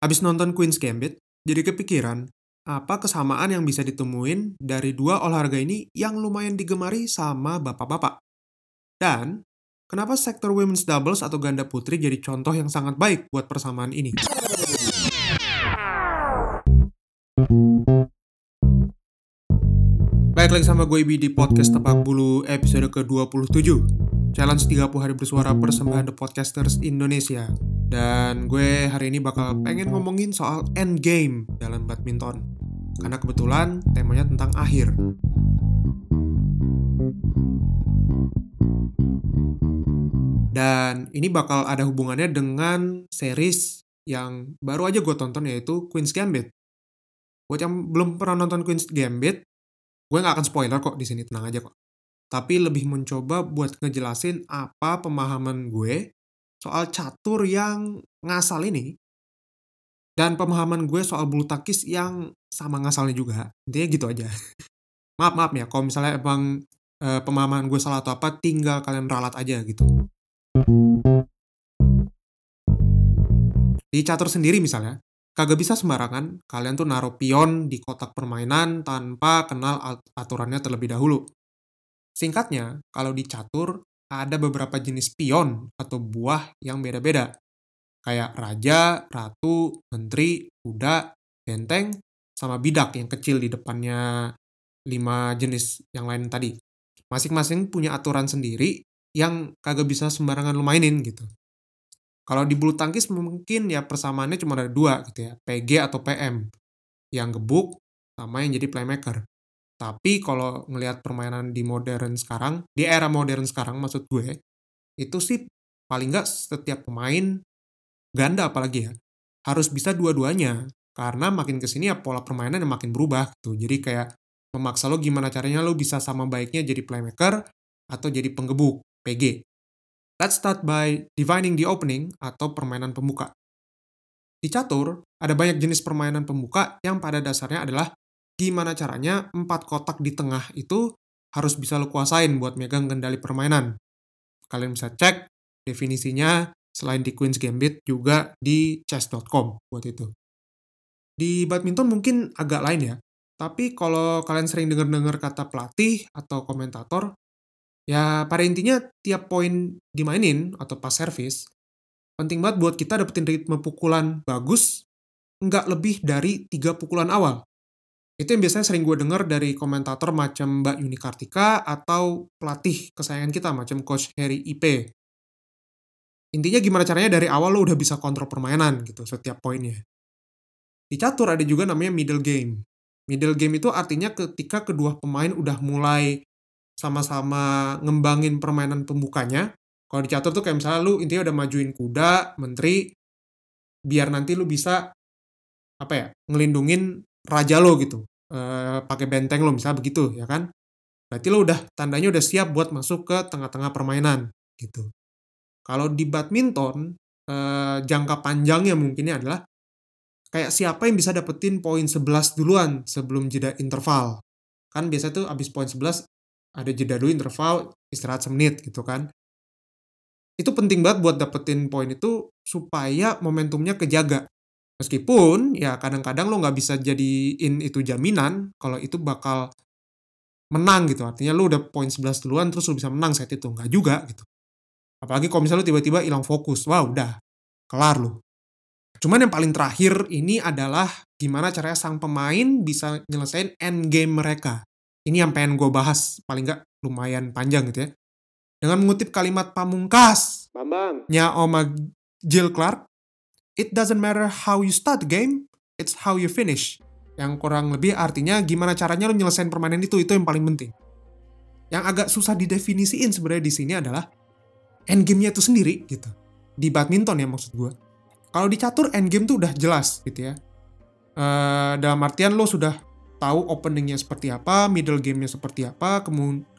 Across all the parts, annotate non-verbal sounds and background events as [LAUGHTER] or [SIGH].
Habis nonton Queen's Gambit, jadi kepikiran, apa kesamaan yang bisa ditemuin dari dua olahraga ini yang lumayan digemari sama bapak-bapak? Dan, kenapa sektor women's doubles atau ganda putri jadi contoh yang sangat baik buat persamaan ini? Baik lagi sama gue Ibi di podcast Tepak Bulu episode ke-27 Challenge 30 hari bersuara persembahan The Podcasters Indonesia Dan gue hari ini bakal pengen ngomongin soal endgame dalam badminton. Karena kebetulan temanya tentang akhir. Dan ini bakal ada hubungannya dengan series yang baru aja gue tonton yaitu Queen's Gambit. Buat yang belum pernah nonton Queen's Gambit, gue nggak akan spoiler kok di sini tenang aja kok. Tapi lebih mencoba buat ngejelasin apa pemahaman gue soal catur yang ngasal ini dan pemahaman gue soal bulu takis yang sama ngasalnya juga. Intinya gitu aja. [LAUGHS] Maaf maaf ya kalau misalnya emang e, pemahaman gue salah atau apa tinggal kalian ralat aja gitu. Di catur sendiri misalnya kagak bisa sembarangan kalian tuh naruh pion di kotak permainan tanpa kenal aturannya terlebih dahulu. Singkatnya, kalau di catur ada beberapa jenis pion atau buah yang beda-beda. Kayak raja, ratu, menteri, kuda, benteng, sama bidak yang kecil di depannya lima jenis yang lain tadi. Masing-masing punya aturan sendiri yang kagak bisa sembarangan lu mainin gitu. Kalau di bulu tangkis mungkin ya persamaannya cuma ada dua gitu ya, PG atau PM. Yang gebuk sama yang jadi playmaker. Tapi kalau ngelihat permainan di modern sekarang, di era modern sekarang maksud gue, itu sih paling nggak setiap pemain ganda apalagi ya, harus bisa dua-duanya. Karena makin ke sini ya pola permainan yang makin berubah gitu. Jadi kayak memaksa lo gimana caranya lo bisa sama baiknya jadi playmaker atau jadi penggebuk, PG. Let's start by defining the opening atau permainan pembuka. Di catur, ada banyak jenis permainan pembuka yang pada dasarnya adalah gimana caranya empat kotak di tengah itu harus bisa lo kuasain buat megang kendali permainan. Kalian bisa cek definisinya selain di Queen's Gambit juga di chess.com buat itu. Di badminton mungkin agak lain ya, tapi kalau kalian sering dengar-dengar kata pelatih atau komentator, Ya, pada intinya tiap poin dimainin atau pas service, penting banget buat kita dapetin ritme pukulan bagus, nggak lebih dari tiga pukulan awal. Itu yang biasanya sering gue denger dari komentator macam Mbak Yuni Kartika atau pelatih kesayangan kita macam Coach Harry IP. Intinya gimana caranya dari awal lo udah bisa kontrol permainan gitu setiap poinnya. Di catur ada juga namanya middle game. Middle game itu artinya ketika kedua pemain udah mulai sama-sama ngembangin permainan pembukanya. Kalau dicatur tuh kayak misalnya lu intinya udah majuin kuda, menteri, biar nanti lu bisa apa ya ngelindungin raja lo gitu, e, pakai benteng lo misalnya begitu ya kan. Berarti lo udah tandanya udah siap buat masuk ke tengah-tengah permainan gitu. Kalau di badminton e, jangka panjangnya mungkinnya adalah kayak siapa yang bisa dapetin poin 11 duluan sebelum jeda interval. Kan biasa tuh abis poin 11 ada jeda dulu interval istirahat semenit gitu kan itu penting banget buat dapetin poin itu supaya momentumnya kejaga meskipun ya kadang-kadang lo nggak bisa jadiin itu jaminan kalau itu bakal menang gitu. Artinya lo udah poin 11 duluan terus lo bisa menang saat itu. Nggak juga gitu. Apalagi kalau misalnya lo tiba-tiba hilang fokus. Wah udah. Kelar lo. Cuman yang paling terakhir ini adalah gimana caranya sang pemain bisa nyelesain end game mereka. Ini yang pengen gue bahas. Paling nggak lumayan panjang gitu ya. Dengan mengutip kalimat pamungkas. Bambang. nya Oma Jill Clark, It doesn't matter how you start the game, it's how you finish. Yang kurang lebih artinya gimana caranya lo nyelesain permainan itu, itu yang paling penting. Yang agak susah didefinisiin sebenarnya di sini adalah endgame-nya itu sendiri gitu. Di badminton ya maksud gue. Kalau di catur endgame tuh udah jelas gitu ya. Uh, dalam artian lo sudah tahu openingnya seperti apa, middle gamenya seperti apa,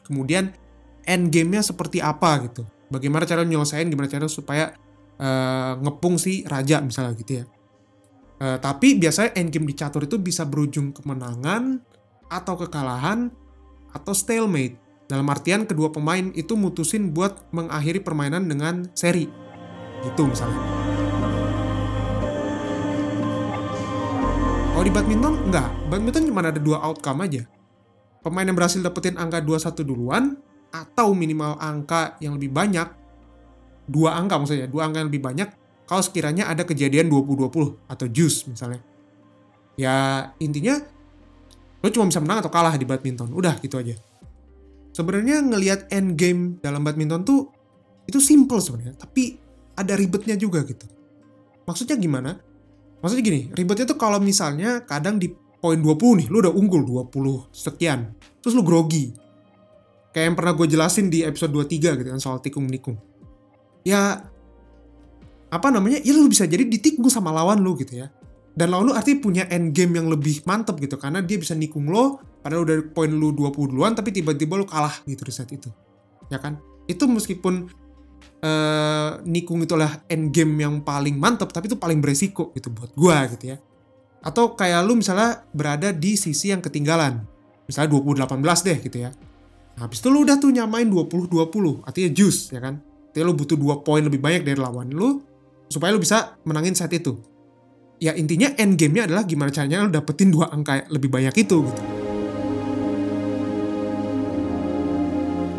kemudian end gamenya seperti apa gitu. Bagaimana cara nyelesain, gimana cara supaya uh, ngepung si raja misalnya gitu ya. Uh, tapi biasanya end game di catur itu bisa berujung kemenangan atau kekalahan atau stalemate. Dalam artian kedua pemain itu mutusin buat mengakhiri permainan dengan seri. Gitu misalnya. Kalau di badminton, enggak. Badminton cuma ada dua outcome aja. Pemain yang berhasil dapetin angka 21 duluan, atau minimal angka yang lebih banyak, dua angka maksudnya, dua angka yang lebih banyak, kalau sekiranya ada kejadian 20-20 atau juice misalnya. Ya intinya, lo cuma bisa menang atau kalah di badminton. Udah gitu aja. Sebenarnya ngelihat end game dalam badminton tuh itu simple sebenarnya, tapi ada ribetnya juga gitu. Maksudnya gimana? Maksudnya gini, ribetnya tuh kalau misalnya kadang di poin 20 nih, lu udah unggul 20 sekian. Terus lu grogi. Kayak yang pernah gue jelasin di episode 23 gitu kan, soal tikung-nikung. Ya, apa namanya, ya lu bisa jadi ditikung sama lawan lu gitu ya. Dan lawan lu artinya punya end game yang lebih mantep gitu, karena dia bisa nikung lo, padahal udah poin lu 20 duluan, tapi tiba-tiba lu kalah gitu di set itu. Ya kan? Itu meskipun uh, nikung itulah end game yang paling mantep tapi itu paling beresiko gitu buat gua gitu ya atau kayak lu misalnya berada di sisi yang ketinggalan misalnya 20-18 deh gitu ya nah, habis itu lu udah tuh nyamain 20-20 artinya juice ya kan artinya lu butuh 2 poin lebih banyak dari lawan lu supaya lu bisa menangin set itu ya intinya end game-nya adalah gimana caranya lu dapetin dua angka lebih banyak itu gitu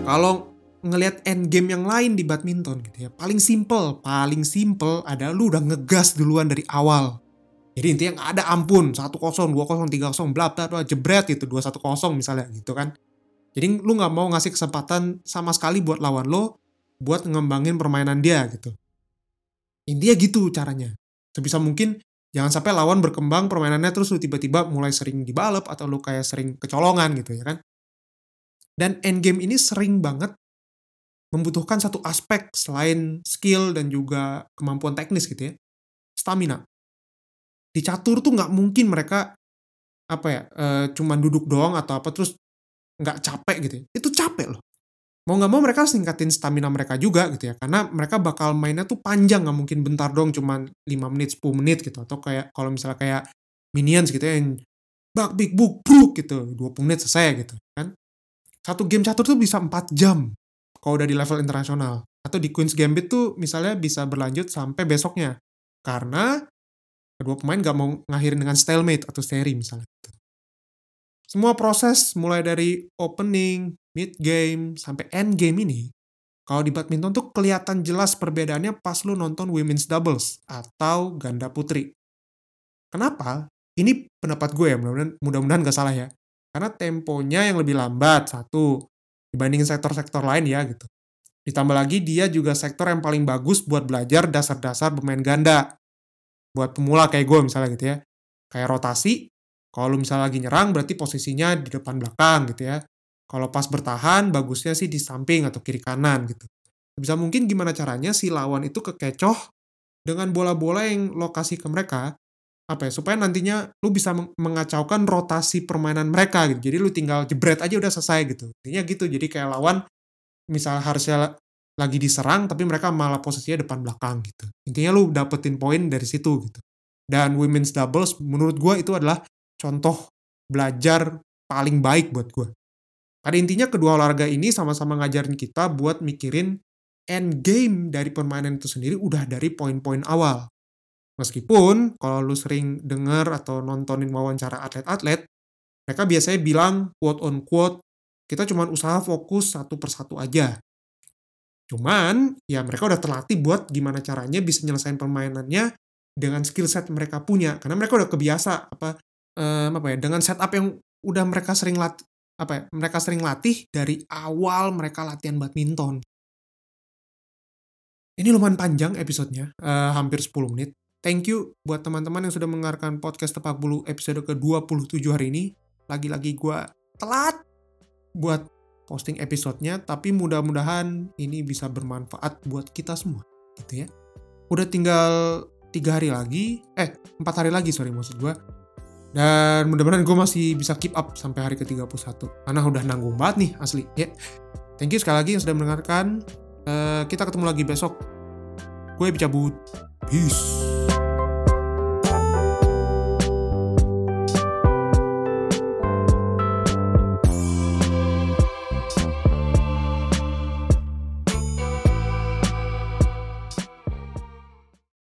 kalau ngelihat end game yang lain di badminton gitu ya. Paling simple, paling simple adalah lu udah ngegas duluan dari awal. Jadi intinya nggak ada ampun, 1-0, 2-0, 3-0, bla bla bla, jebret gitu, 2-1-0 misalnya gitu kan. Jadi lu nggak mau ngasih kesempatan sama sekali buat lawan lo buat ngembangin permainan dia gitu. Intinya gitu caranya. Sebisa mungkin jangan sampai lawan berkembang permainannya terus lu tiba-tiba mulai sering dibalap atau lu kayak sering kecolongan gitu ya kan. Dan endgame ini sering banget membutuhkan satu aspek selain skill dan juga kemampuan teknis gitu ya. Stamina. Di catur tuh nggak mungkin mereka apa ya, e, cuman duduk doang atau apa terus nggak capek gitu ya. Itu capek loh. Mau nggak mau mereka harus ningkatin stamina mereka juga gitu ya. Karena mereka bakal mainnya tuh panjang, nggak mungkin bentar doang cuman 5 menit, 10 menit gitu. Atau kayak kalau misalnya kayak Minions gitu ya, yang bak big book book gitu, 20 menit selesai gitu kan. Satu game catur tuh bisa 4 jam kalau udah di level internasional. Atau di Queen's Gambit tuh misalnya bisa berlanjut sampai besoknya. Karena kedua pemain gak mau ngakhirin dengan stalemate atau seri misalnya. Semua proses mulai dari opening, mid game, sampai end game ini, kalau di badminton tuh kelihatan jelas perbedaannya pas lu nonton women's doubles atau ganda putri. Kenapa? Ini pendapat gue ya, mudah-mudahan mudah gak salah ya. Karena temponya yang lebih lambat, satu dibandingin sektor-sektor lain ya gitu. Ditambah lagi dia juga sektor yang paling bagus buat belajar dasar-dasar pemain ganda. Buat pemula kayak gue misalnya gitu ya. Kayak rotasi, kalau misalnya lagi nyerang berarti posisinya di depan belakang gitu ya. Kalau pas bertahan bagusnya sih di samping atau kiri kanan gitu. Bisa mungkin gimana caranya si lawan itu kekecoh dengan bola-bola yang lokasi ke mereka apa ya supaya nantinya lu bisa mengacaukan rotasi permainan mereka gitu. Jadi lu tinggal jebret aja udah selesai gitu. Intinya gitu. Jadi kayak lawan misal harusnya lagi diserang tapi mereka malah posisinya depan belakang gitu. Intinya lu dapetin poin dari situ gitu. Dan women's doubles menurut gue itu adalah contoh belajar paling baik buat gue pada intinya kedua olahraga ini sama-sama ngajarin kita buat mikirin end game dari permainan itu sendiri udah dari poin-poin awal Meskipun kalau lu sering denger atau nontonin wawancara atlet-atlet, mereka biasanya bilang quote on quote, kita cuma usaha fokus satu persatu aja. Cuman, ya mereka udah terlatih buat gimana caranya bisa nyelesain permainannya dengan skill set mereka punya. Karena mereka udah kebiasa apa um, apa ya dengan setup yang udah mereka sering latih apa ya, mereka sering latih dari awal mereka latihan badminton. Ini lumayan panjang episodenya, uh, hampir 10 menit. Thank you buat teman-teman yang sudah mendengarkan podcast Tepak Bulu episode ke-27 hari ini. Lagi-lagi gue telat buat posting episodenya, tapi mudah-mudahan ini bisa bermanfaat buat kita semua, gitu ya. Udah tinggal tiga hari lagi, eh empat hari lagi sorry maksud gue. Dan mudah-mudahan gue masih bisa keep up sampai hari ke-31. Karena udah nanggung banget nih asli. Ya. Thank you sekali lagi yang sudah mendengarkan. Uh, kita ketemu lagi besok. Gue cabut. Peace.